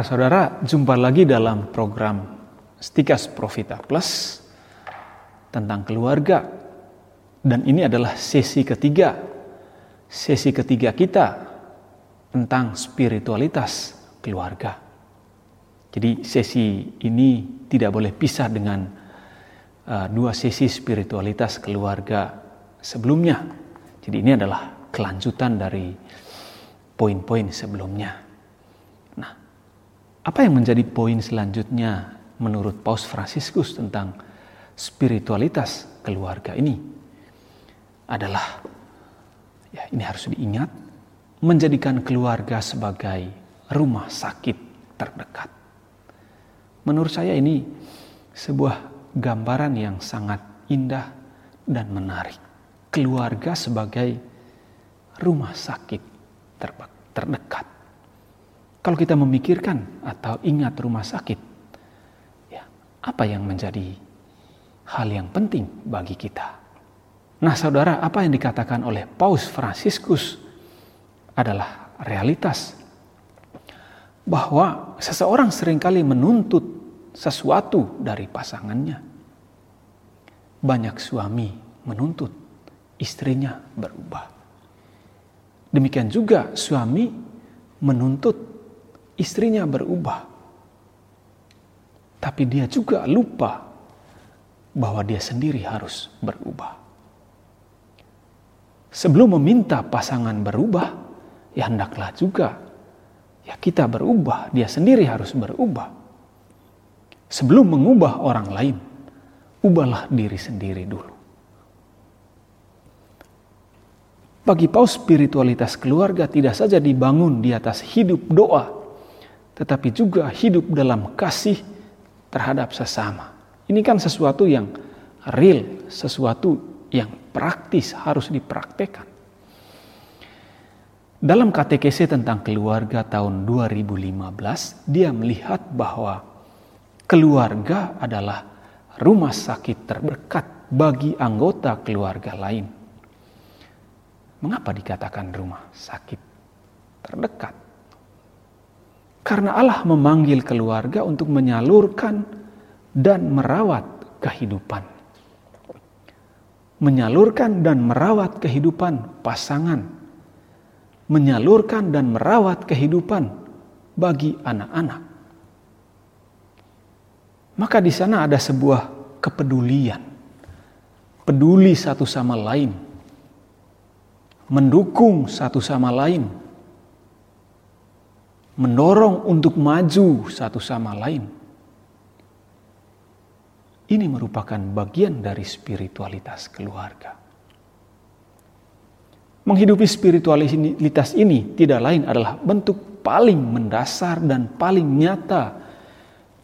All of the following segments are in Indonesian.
Para saudara, jumpa lagi dalam program Stikas Profita Plus tentang keluarga. Dan ini adalah sesi ketiga. Sesi ketiga kita tentang spiritualitas keluarga. Jadi sesi ini tidak boleh pisah dengan uh, dua sesi spiritualitas keluarga sebelumnya. Jadi ini adalah kelanjutan dari poin-poin sebelumnya. Apa yang menjadi poin selanjutnya menurut Paus Fransiskus tentang spiritualitas keluarga ini adalah ya ini harus diingat menjadikan keluarga sebagai rumah sakit terdekat. Menurut saya ini sebuah gambaran yang sangat indah dan menarik. Keluarga sebagai rumah sakit terdekat. Kalau kita memikirkan atau ingat rumah sakit, ya, apa yang menjadi hal yang penting bagi kita? Nah, saudara, apa yang dikatakan oleh Paus Fransiskus adalah realitas bahwa seseorang sering kali menuntut sesuatu dari pasangannya. Banyak suami menuntut istrinya berubah. Demikian juga suami menuntut istrinya berubah. Tapi dia juga lupa bahwa dia sendiri harus berubah. Sebelum meminta pasangan berubah, ya hendaklah juga ya kita berubah, dia sendiri harus berubah. Sebelum mengubah orang lain, ubahlah diri sendiri dulu. Bagi paus spiritualitas keluarga tidak saja dibangun di atas hidup doa tetapi juga hidup dalam kasih terhadap sesama. Ini kan sesuatu yang real, sesuatu yang praktis harus dipraktekkan. Dalam KTKC tentang keluarga tahun 2015, dia melihat bahwa keluarga adalah rumah sakit terdekat bagi anggota keluarga lain. Mengapa dikatakan rumah sakit terdekat? Karena Allah memanggil keluarga untuk menyalurkan dan merawat kehidupan. Menyalurkan dan merawat kehidupan pasangan. Menyalurkan dan merawat kehidupan bagi anak-anak. Maka di sana ada sebuah kepedulian. Peduli satu sama lain. Mendukung satu sama lain mendorong untuk maju satu sama lain. Ini merupakan bagian dari spiritualitas keluarga. Menghidupi spiritualitas ini tidak lain adalah bentuk paling mendasar dan paling nyata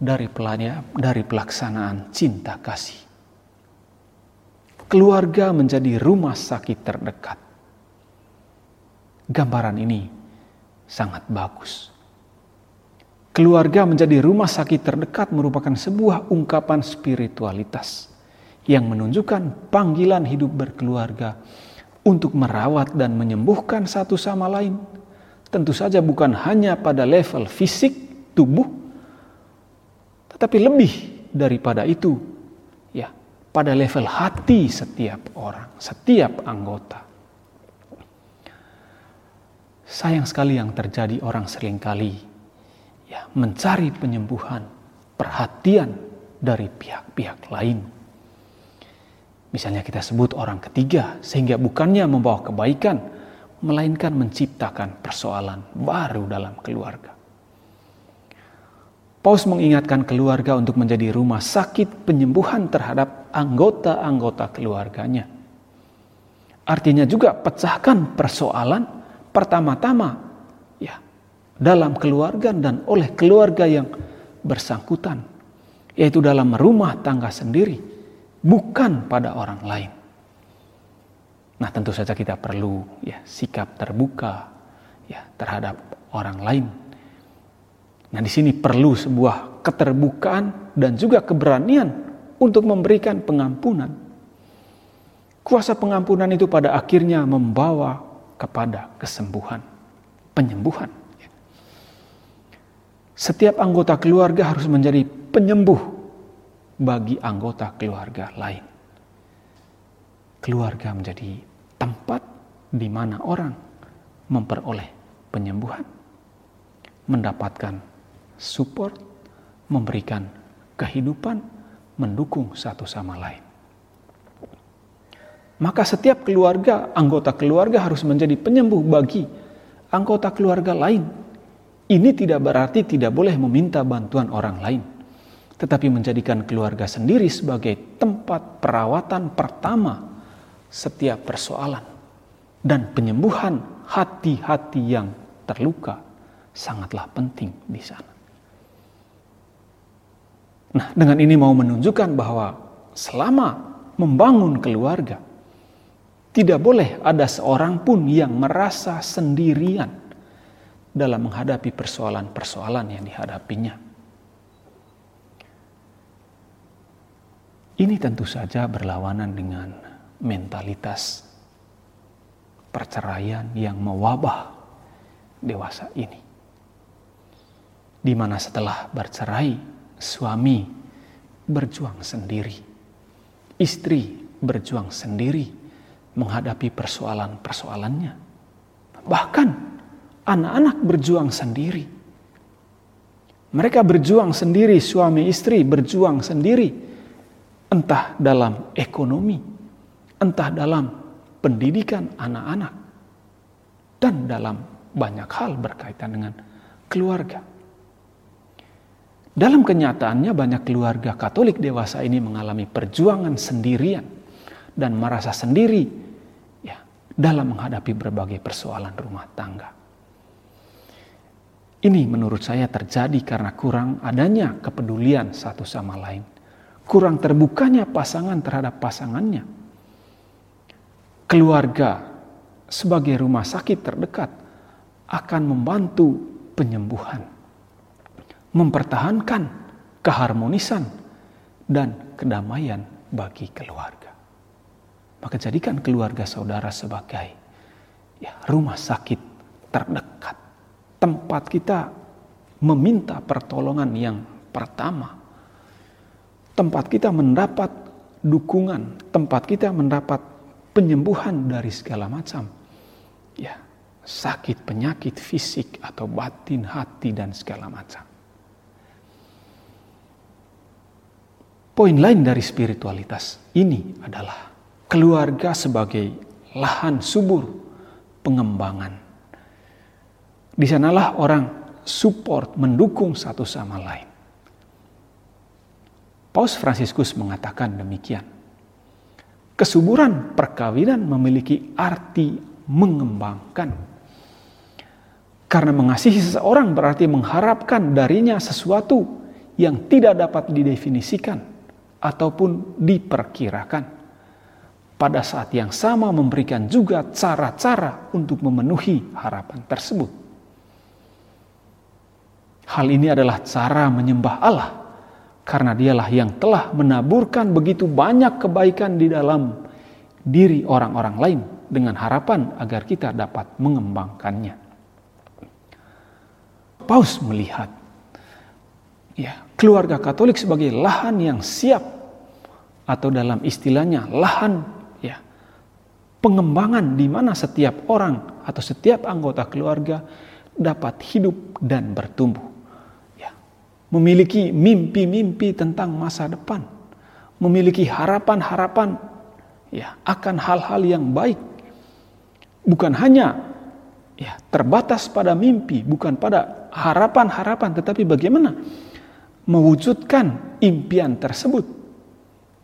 dari dari pelaksanaan cinta kasih. Keluarga menjadi rumah sakit terdekat. Gambaran ini sangat bagus Keluarga menjadi rumah sakit terdekat merupakan sebuah ungkapan spiritualitas yang menunjukkan panggilan hidup berkeluarga untuk merawat dan menyembuhkan satu sama lain. Tentu saja bukan hanya pada level fisik tubuh, tetapi lebih daripada itu, ya, pada level hati setiap orang, setiap anggota. Sayang sekali yang terjadi orang sering kali ya, mencari penyembuhan, perhatian dari pihak-pihak lain. Misalnya kita sebut orang ketiga sehingga bukannya membawa kebaikan, melainkan menciptakan persoalan baru dalam keluarga. Paus mengingatkan keluarga untuk menjadi rumah sakit penyembuhan terhadap anggota-anggota keluarganya. Artinya juga pecahkan persoalan pertama-tama dalam keluarga dan oleh keluarga yang bersangkutan, yaitu dalam rumah tangga sendiri, bukan pada orang lain. Nah, tentu saja kita perlu ya sikap terbuka ya terhadap orang lain. Nah, di sini perlu sebuah keterbukaan dan juga keberanian untuk memberikan pengampunan. Kuasa pengampunan itu pada akhirnya membawa kepada kesembuhan, penyembuhan. Setiap anggota keluarga harus menjadi penyembuh bagi anggota keluarga lain. Keluarga menjadi tempat di mana orang memperoleh penyembuhan, mendapatkan support, memberikan kehidupan, mendukung satu sama lain. Maka setiap keluarga, anggota keluarga harus menjadi penyembuh bagi anggota keluarga lain. Ini tidak berarti tidak boleh meminta bantuan orang lain, tetapi menjadikan keluarga sendiri sebagai tempat perawatan pertama setiap persoalan dan penyembuhan hati-hati yang terluka sangatlah penting di sana. Nah, dengan ini mau menunjukkan bahwa selama membangun keluarga, tidak boleh ada seorang pun yang merasa sendirian dalam menghadapi persoalan-persoalan yang dihadapinya. Ini tentu saja berlawanan dengan mentalitas perceraian yang mewabah dewasa ini. Di mana setelah bercerai, suami berjuang sendiri, istri berjuang sendiri, menghadapi persoalan-persoalannya. Bahkan anak-anak berjuang sendiri. Mereka berjuang sendiri, suami istri berjuang sendiri, entah dalam ekonomi, entah dalam pendidikan anak-anak, dan dalam banyak hal berkaitan dengan keluarga. Dalam kenyataannya, banyak keluarga Katolik dewasa ini mengalami perjuangan sendirian dan merasa sendiri dalam menghadapi berbagai persoalan rumah tangga. Ini menurut saya terjadi karena kurang adanya kepedulian satu sama lain. Kurang terbukanya pasangan terhadap pasangannya. Keluarga sebagai rumah sakit terdekat akan membantu penyembuhan. Mempertahankan keharmonisan dan kedamaian bagi keluarga. Maka jadikan keluarga saudara sebagai ya, rumah sakit terdekat. Tempat kita meminta pertolongan yang pertama. Tempat kita mendapat dukungan, tempat kita mendapat penyembuhan dari segala macam. Ya, sakit, penyakit fisik atau batin, hati dan segala macam. Poin lain dari spiritualitas ini adalah keluarga sebagai lahan subur pengembangan. Di sanalah orang support, mendukung satu sama lain. Paus Fransiskus mengatakan demikian. Kesuburan perkawinan memiliki arti mengembangkan. Karena mengasihi seseorang berarti mengharapkan darinya sesuatu yang tidak dapat didefinisikan ataupun diperkirakan pada saat yang sama memberikan juga cara-cara untuk memenuhi harapan tersebut. Hal ini adalah cara menyembah Allah karena dialah yang telah menaburkan begitu banyak kebaikan di dalam diri orang-orang lain dengan harapan agar kita dapat mengembangkannya. Paus melihat ya, keluarga Katolik sebagai lahan yang siap atau dalam istilahnya lahan pengembangan di mana setiap orang atau setiap anggota keluarga dapat hidup dan bertumbuh. Memiliki mimpi-mimpi tentang masa depan, memiliki harapan-harapan ya akan hal-hal yang baik. Bukan hanya ya terbatas pada mimpi, bukan pada harapan-harapan, tetapi bagaimana mewujudkan impian tersebut,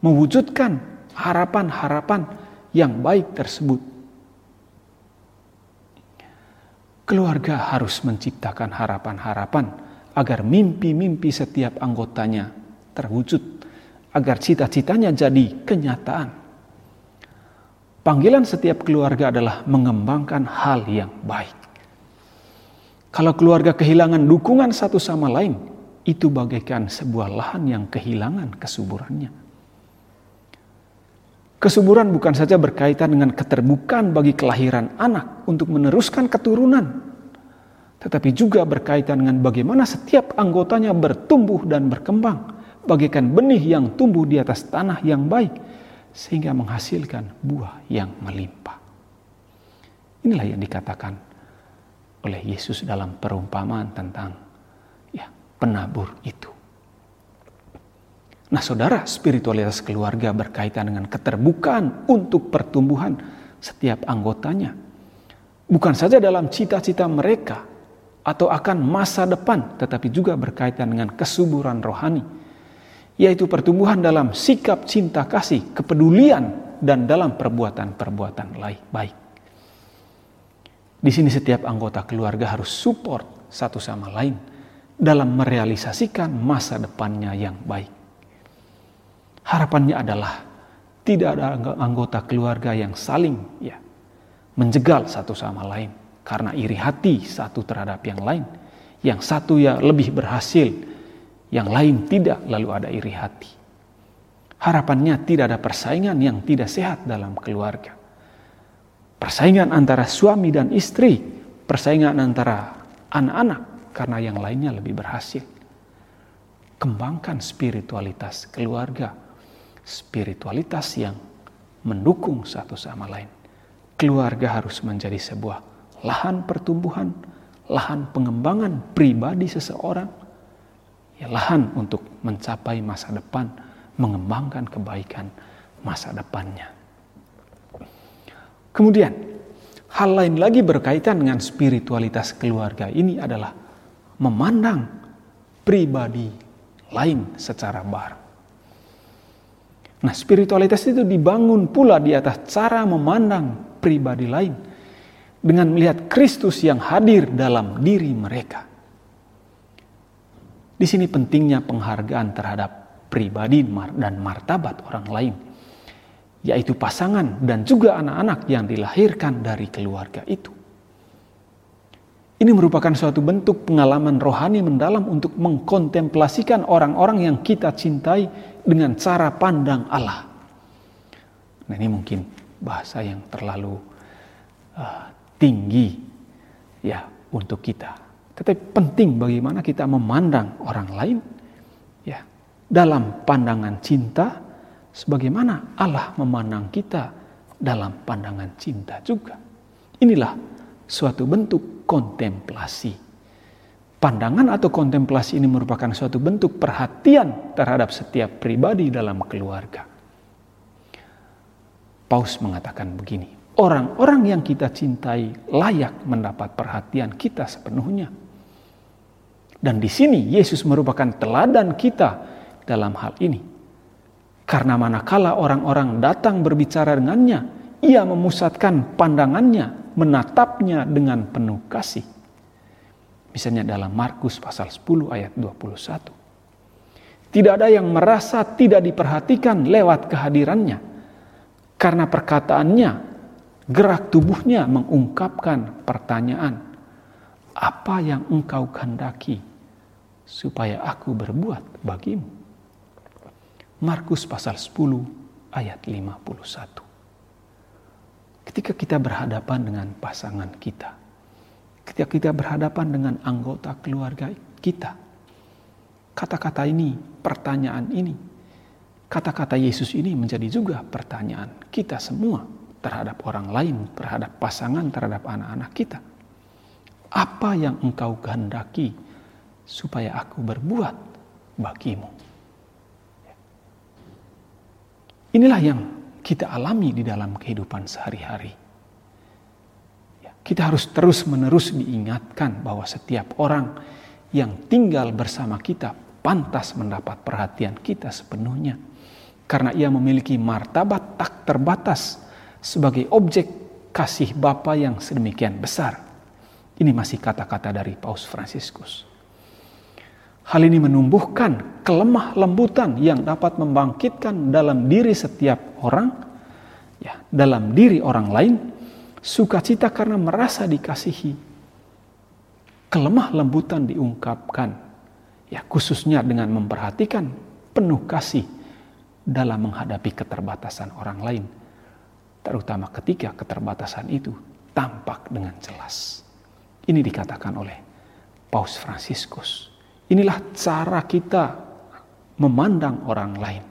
mewujudkan harapan-harapan yang baik tersebut. Keluarga harus menciptakan harapan-harapan agar mimpi-mimpi setiap anggotanya terwujud, agar cita-citanya jadi kenyataan. Panggilan setiap keluarga adalah mengembangkan hal yang baik. Kalau keluarga kehilangan dukungan satu sama lain, itu bagaikan sebuah lahan yang kehilangan kesuburannya. Kesuburan bukan saja berkaitan dengan keterbukaan bagi kelahiran anak untuk meneruskan keturunan, tetapi juga berkaitan dengan bagaimana setiap anggotanya bertumbuh dan berkembang, bagaikan benih yang tumbuh di atas tanah yang baik, sehingga menghasilkan buah yang melimpah. Inilah yang dikatakan oleh Yesus dalam perumpamaan tentang ya, penabur itu. Nah, saudara, spiritualitas keluarga berkaitan dengan keterbukaan untuk pertumbuhan setiap anggotanya. Bukan saja dalam cita-cita mereka, atau akan masa depan, tetapi juga berkaitan dengan kesuburan rohani, yaitu pertumbuhan dalam sikap cinta kasih, kepedulian, dan dalam perbuatan-perbuatan baik. Di sini setiap anggota keluarga harus support satu sama lain dalam merealisasikan masa depannya yang baik. Harapannya adalah tidak ada anggota keluarga yang saling ya menjegal satu sama lain, karena iri hati satu terhadap yang lain. Yang satu ya lebih berhasil, yang lain tidak, lalu ada iri hati. Harapannya tidak ada persaingan yang tidak sehat dalam keluarga. Persaingan antara suami dan istri, persaingan antara anak-anak karena yang lainnya lebih berhasil. Kembangkan spiritualitas keluarga, spiritualitas yang mendukung satu sama lain. Keluarga harus menjadi sebuah lahan pertumbuhan, lahan pengembangan pribadi seseorang, ya lahan untuk mencapai masa depan, mengembangkan kebaikan masa depannya. Kemudian, hal lain lagi berkaitan dengan spiritualitas keluarga ini adalah memandang pribadi lain secara bareng. Nah, spiritualitas itu dibangun pula di atas cara memandang pribadi lain dengan melihat Kristus yang hadir dalam diri mereka. Di sini pentingnya penghargaan terhadap pribadi dan martabat orang lain, yaitu pasangan dan juga anak-anak yang dilahirkan dari keluarga itu. Ini merupakan suatu bentuk pengalaman rohani mendalam untuk mengkontemplasikan orang-orang yang kita cintai dengan cara pandang Allah. Nah, ini mungkin bahasa yang terlalu uh, tinggi ya untuk kita. Tetapi penting bagaimana kita memandang orang lain ya dalam pandangan cinta sebagaimana Allah memandang kita dalam pandangan cinta juga. Inilah suatu bentuk kontemplasi. Pandangan atau kontemplasi ini merupakan suatu bentuk perhatian terhadap setiap pribadi dalam keluarga. Paus mengatakan begini, orang-orang yang kita cintai layak mendapat perhatian kita sepenuhnya. Dan di sini Yesus merupakan teladan kita dalam hal ini. Karena manakala orang-orang datang berbicara dengannya, ia memusatkan pandangannya, menatapnya dengan penuh kasih. Misalnya dalam Markus pasal 10 ayat 21. Tidak ada yang merasa tidak diperhatikan lewat kehadirannya. Karena perkataannya Gerak tubuhnya mengungkapkan pertanyaan, apa yang engkau kehendaki supaya aku berbuat bagimu? Markus pasal 10 ayat 51. Ketika kita berhadapan dengan pasangan kita, ketika kita berhadapan dengan anggota keluarga kita, kata-kata ini, pertanyaan ini, kata-kata Yesus ini menjadi juga pertanyaan kita semua terhadap orang lain, terhadap pasangan, terhadap anak-anak kita. Apa yang engkau kehendaki supaya aku berbuat bagimu? Inilah yang kita alami di dalam kehidupan sehari-hari. Kita harus terus-menerus diingatkan bahwa setiap orang yang tinggal bersama kita pantas mendapat perhatian kita sepenuhnya, karena ia memiliki martabat tak terbatas sebagai objek kasih Bapa yang sedemikian besar. Ini masih kata-kata dari Paus Fransiskus. Hal ini menumbuhkan kelemah lembutan yang dapat membangkitkan dalam diri setiap orang, ya, dalam diri orang lain, sukacita karena merasa dikasihi. Kelemah lembutan diungkapkan, ya khususnya dengan memperhatikan penuh kasih dalam menghadapi keterbatasan orang lain terutama ketika keterbatasan itu tampak dengan jelas. Ini dikatakan oleh Paus Fransiskus. Inilah cara kita memandang orang lain,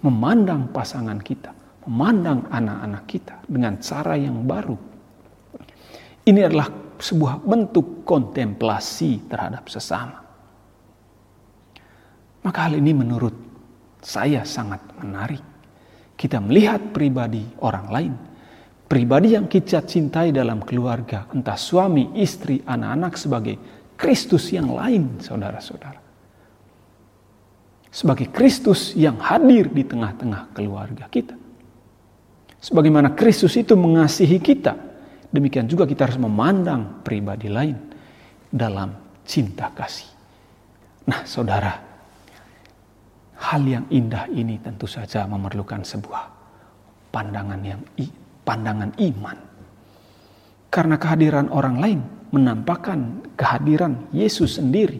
memandang pasangan kita, memandang anak-anak kita dengan cara yang baru. Ini adalah sebuah bentuk kontemplasi terhadap sesama. Maka hal ini menurut saya sangat menarik. Kita melihat pribadi orang lain, pribadi yang kita cintai dalam keluarga, entah suami, istri, anak-anak sebagai Kristus yang lain, saudara-saudara. Sebagai Kristus yang hadir di tengah-tengah keluarga kita. Sebagaimana Kristus itu mengasihi kita, demikian juga kita harus memandang pribadi lain dalam cinta kasih. Nah, saudara, hal yang indah ini tentu saja memerlukan sebuah pandangan yang pandangan iman. Karena kehadiran orang lain menampakkan kehadiran Yesus sendiri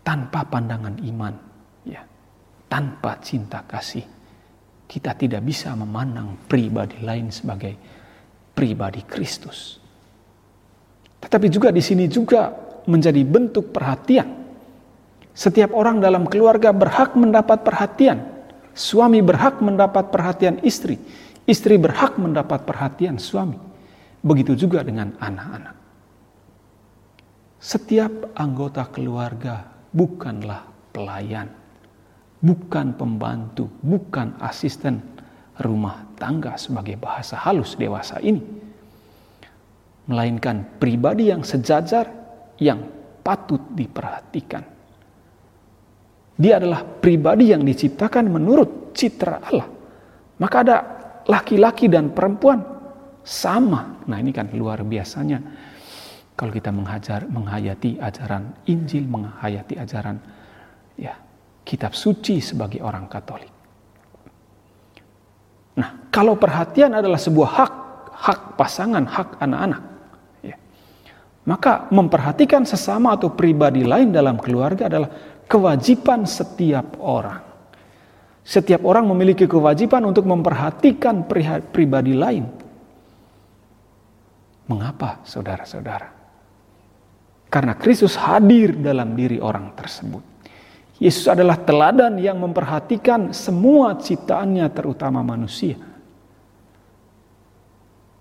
tanpa pandangan iman, ya, tanpa cinta kasih kita tidak bisa memandang pribadi lain sebagai pribadi Kristus. Tetapi juga di sini juga menjadi bentuk perhatian. Setiap orang dalam keluarga berhak mendapat perhatian. Suami berhak mendapat perhatian istri. Istri berhak mendapat perhatian suami. Begitu juga dengan anak-anak. Setiap anggota keluarga bukanlah pelayan bukan pembantu, bukan asisten rumah tangga sebagai bahasa halus dewasa ini. Melainkan pribadi yang sejajar yang patut diperhatikan. Dia adalah pribadi yang diciptakan menurut citra Allah. Maka ada laki-laki dan perempuan sama. Nah ini kan luar biasanya. Kalau kita menghajar, menghayati ajaran Injil, menghayati ajaran ya kitab suci sebagai orang Katolik. Nah, kalau perhatian adalah sebuah hak, hak pasangan, hak anak-anak, ya, maka memperhatikan sesama atau pribadi lain dalam keluarga adalah kewajiban setiap orang. Setiap orang memiliki kewajiban untuk memperhatikan pribadi lain. Mengapa, saudara-saudara? Karena Kristus hadir dalam diri orang tersebut. Yesus adalah teladan yang memperhatikan semua ciptaannya terutama manusia.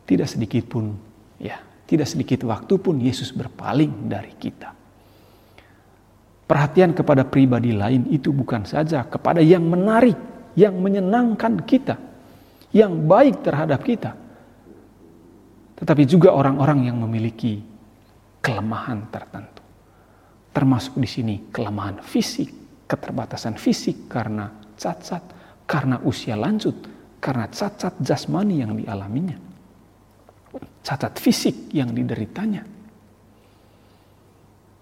Tidak sedikit pun ya, tidak sedikit waktu pun Yesus berpaling dari kita. Perhatian kepada pribadi lain itu bukan saja kepada yang menarik, yang menyenangkan kita, yang baik terhadap kita. Tetapi juga orang-orang yang memiliki kelemahan tertentu. Termasuk di sini kelemahan fisik, keterbatasan fisik karena cacat, karena usia lanjut, karena cacat jasmani yang dialaminya. Cacat fisik yang dideritanya.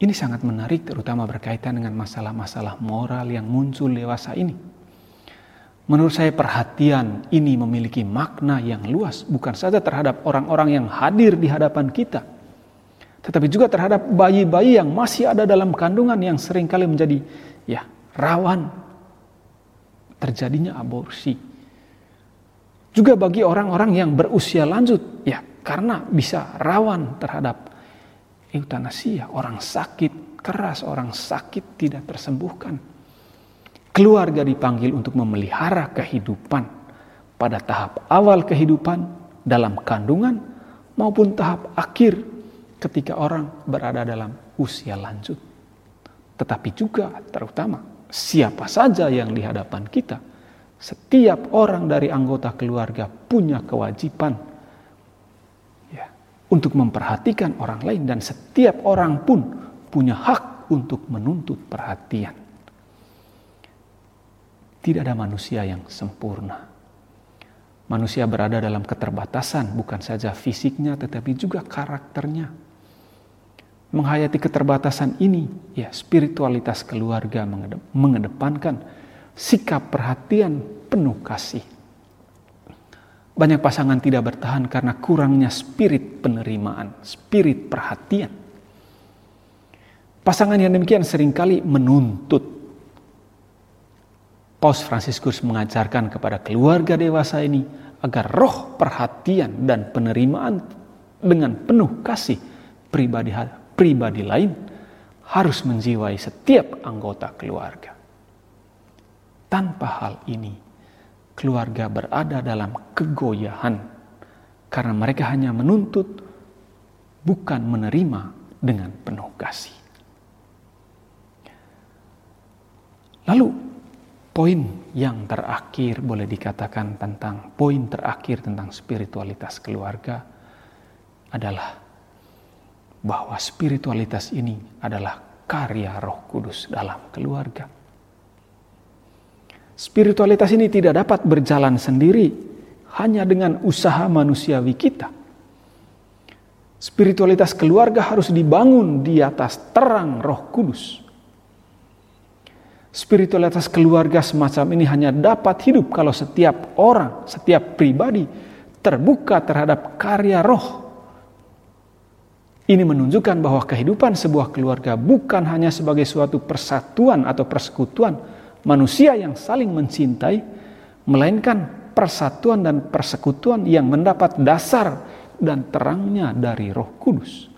Ini sangat menarik terutama berkaitan dengan masalah-masalah moral yang muncul dewasa ini. Menurut saya perhatian ini memiliki makna yang luas bukan saja terhadap orang-orang yang hadir di hadapan kita, tetapi juga terhadap bayi-bayi yang masih ada dalam kandungan yang sering kali menjadi ya rawan terjadinya aborsi. Juga bagi orang-orang yang berusia lanjut, ya karena bisa rawan terhadap eutanasia, orang sakit keras, orang sakit tidak tersembuhkan. Keluarga dipanggil untuk memelihara kehidupan pada tahap awal kehidupan dalam kandungan maupun tahap akhir ketika orang berada dalam usia lanjut. Tetapi juga terutama siapa saja yang di hadapan kita, setiap orang dari anggota keluarga punya kewajiban ya, untuk memperhatikan orang lain dan setiap orang pun punya hak untuk menuntut perhatian. Tidak ada manusia yang sempurna. Manusia berada dalam keterbatasan bukan saja fisiknya tetapi juga karakternya menghayati keterbatasan ini, ya spiritualitas keluarga mengedepankan sikap perhatian penuh kasih. Banyak pasangan tidak bertahan karena kurangnya spirit penerimaan, spirit perhatian. Pasangan yang demikian sering kali menuntut. Paus Fransiskus mengajarkan kepada keluarga dewasa ini agar roh perhatian dan penerimaan dengan penuh kasih pribadi pribadi lain harus menjiwai setiap anggota keluarga. Tanpa hal ini, keluarga berada dalam kegoyahan karena mereka hanya menuntut bukan menerima dengan penuh kasih. Lalu poin yang terakhir boleh dikatakan tentang poin terakhir tentang spiritualitas keluarga adalah bahwa spiritualitas ini adalah karya Roh Kudus dalam keluarga. Spiritualitas ini tidak dapat berjalan sendiri hanya dengan usaha manusiawi kita. Spiritualitas keluarga harus dibangun di atas terang Roh Kudus. Spiritualitas keluarga semacam ini hanya dapat hidup kalau setiap orang, setiap pribadi terbuka terhadap karya Roh ini menunjukkan bahwa kehidupan sebuah keluarga bukan hanya sebagai suatu persatuan atau persekutuan manusia yang saling mencintai, melainkan persatuan dan persekutuan yang mendapat dasar dan terangnya dari Roh Kudus.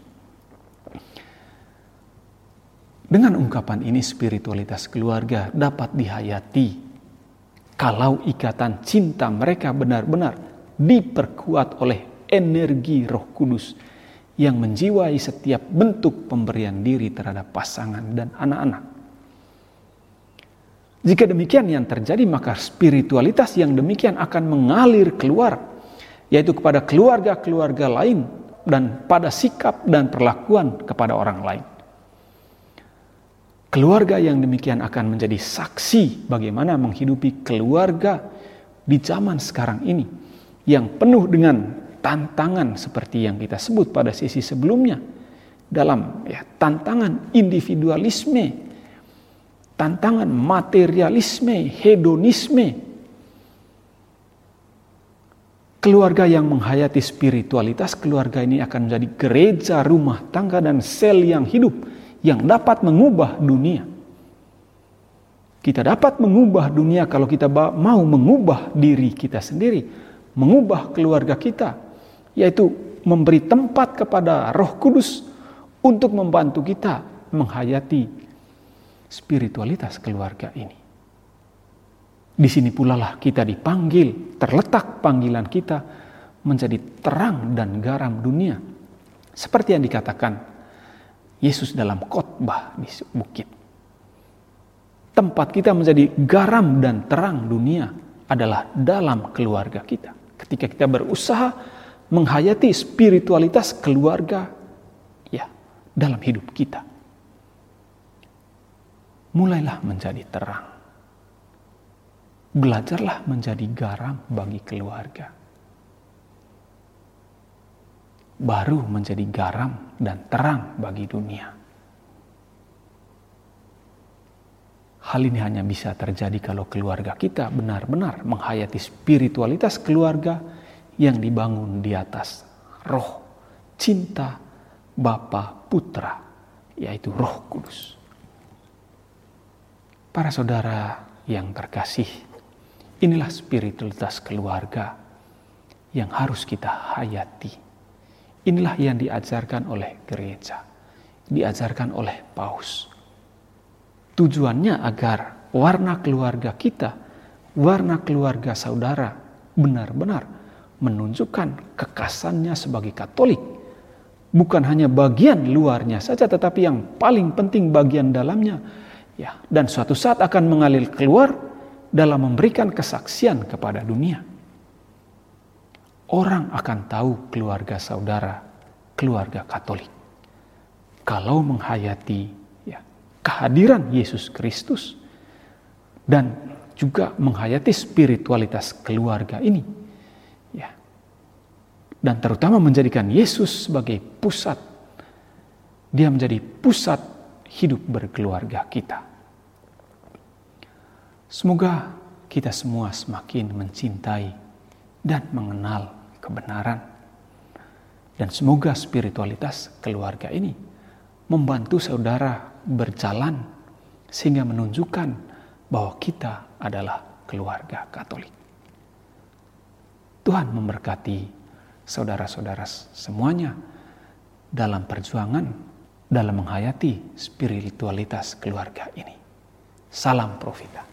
Dengan ungkapan ini, spiritualitas keluarga dapat dihayati kalau ikatan cinta mereka benar-benar diperkuat oleh energi Roh Kudus yang menjiwai setiap bentuk pemberian diri terhadap pasangan dan anak-anak. Jika demikian yang terjadi, maka spiritualitas yang demikian akan mengalir keluar, yaitu kepada keluarga-keluarga lain dan pada sikap dan perlakuan kepada orang lain. Keluarga yang demikian akan menjadi saksi bagaimana menghidupi keluarga di zaman sekarang ini yang penuh dengan tantangan seperti yang kita sebut pada sisi sebelumnya dalam ya, tantangan individualisme, tantangan materialisme, hedonisme. Keluarga yang menghayati spiritualitas, keluarga ini akan menjadi gereja rumah tangga dan sel yang hidup yang dapat mengubah dunia. Kita dapat mengubah dunia kalau kita mau mengubah diri kita sendiri, mengubah keluarga kita, yaitu memberi tempat kepada Roh Kudus untuk membantu kita menghayati spiritualitas keluarga ini. Di sini pula lah kita dipanggil, terletak panggilan kita menjadi terang dan garam dunia. Seperti yang dikatakan Yesus dalam khotbah di bukit. Tempat kita menjadi garam dan terang dunia adalah dalam keluarga kita. Ketika kita berusaha menghayati spiritualitas keluarga ya dalam hidup kita. Mulailah menjadi terang. Belajarlah menjadi garam bagi keluarga. Baru menjadi garam dan terang bagi dunia. Hal ini hanya bisa terjadi kalau keluarga kita benar-benar menghayati spiritualitas keluarga yang dibangun di atas roh cinta Bapa Putra yaitu Roh Kudus. Para saudara yang terkasih, inilah spiritualitas keluarga yang harus kita hayati. Inilah yang diajarkan oleh gereja, diajarkan oleh paus. Tujuannya agar warna keluarga kita, warna keluarga saudara benar-benar menunjukkan kekasannya sebagai Katolik. Bukan hanya bagian luarnya saja, tetapi yang paling penting bagian dalamnya. Ya, dan suatu saat akan mengalir keluar dalam memberikan kesaksian kepada dunia. Orang akan tahu keluarga saudara, keluarga Katolik. Kalau menghayati ya, kehadiran Yesus Kristus dan juga menghayati spiritualitas keluarga ini dan terutama menjadikan Yesus sebagai pusat. Dia menjadi pusat hidup berkeluarga kita. Semoga kita semua semakin mencintai dan mengenal kebenaran. Dan semoga spiritualitas keluarga ini membantu saudara berjalan sehingga menunjukkan bahwa kita adalah keluarga Katolik. Tuhan memberkati saudara-saudara semuanya dalam perjuangan dalam menghayati spiritualitas keluarga ini. Salam Profita.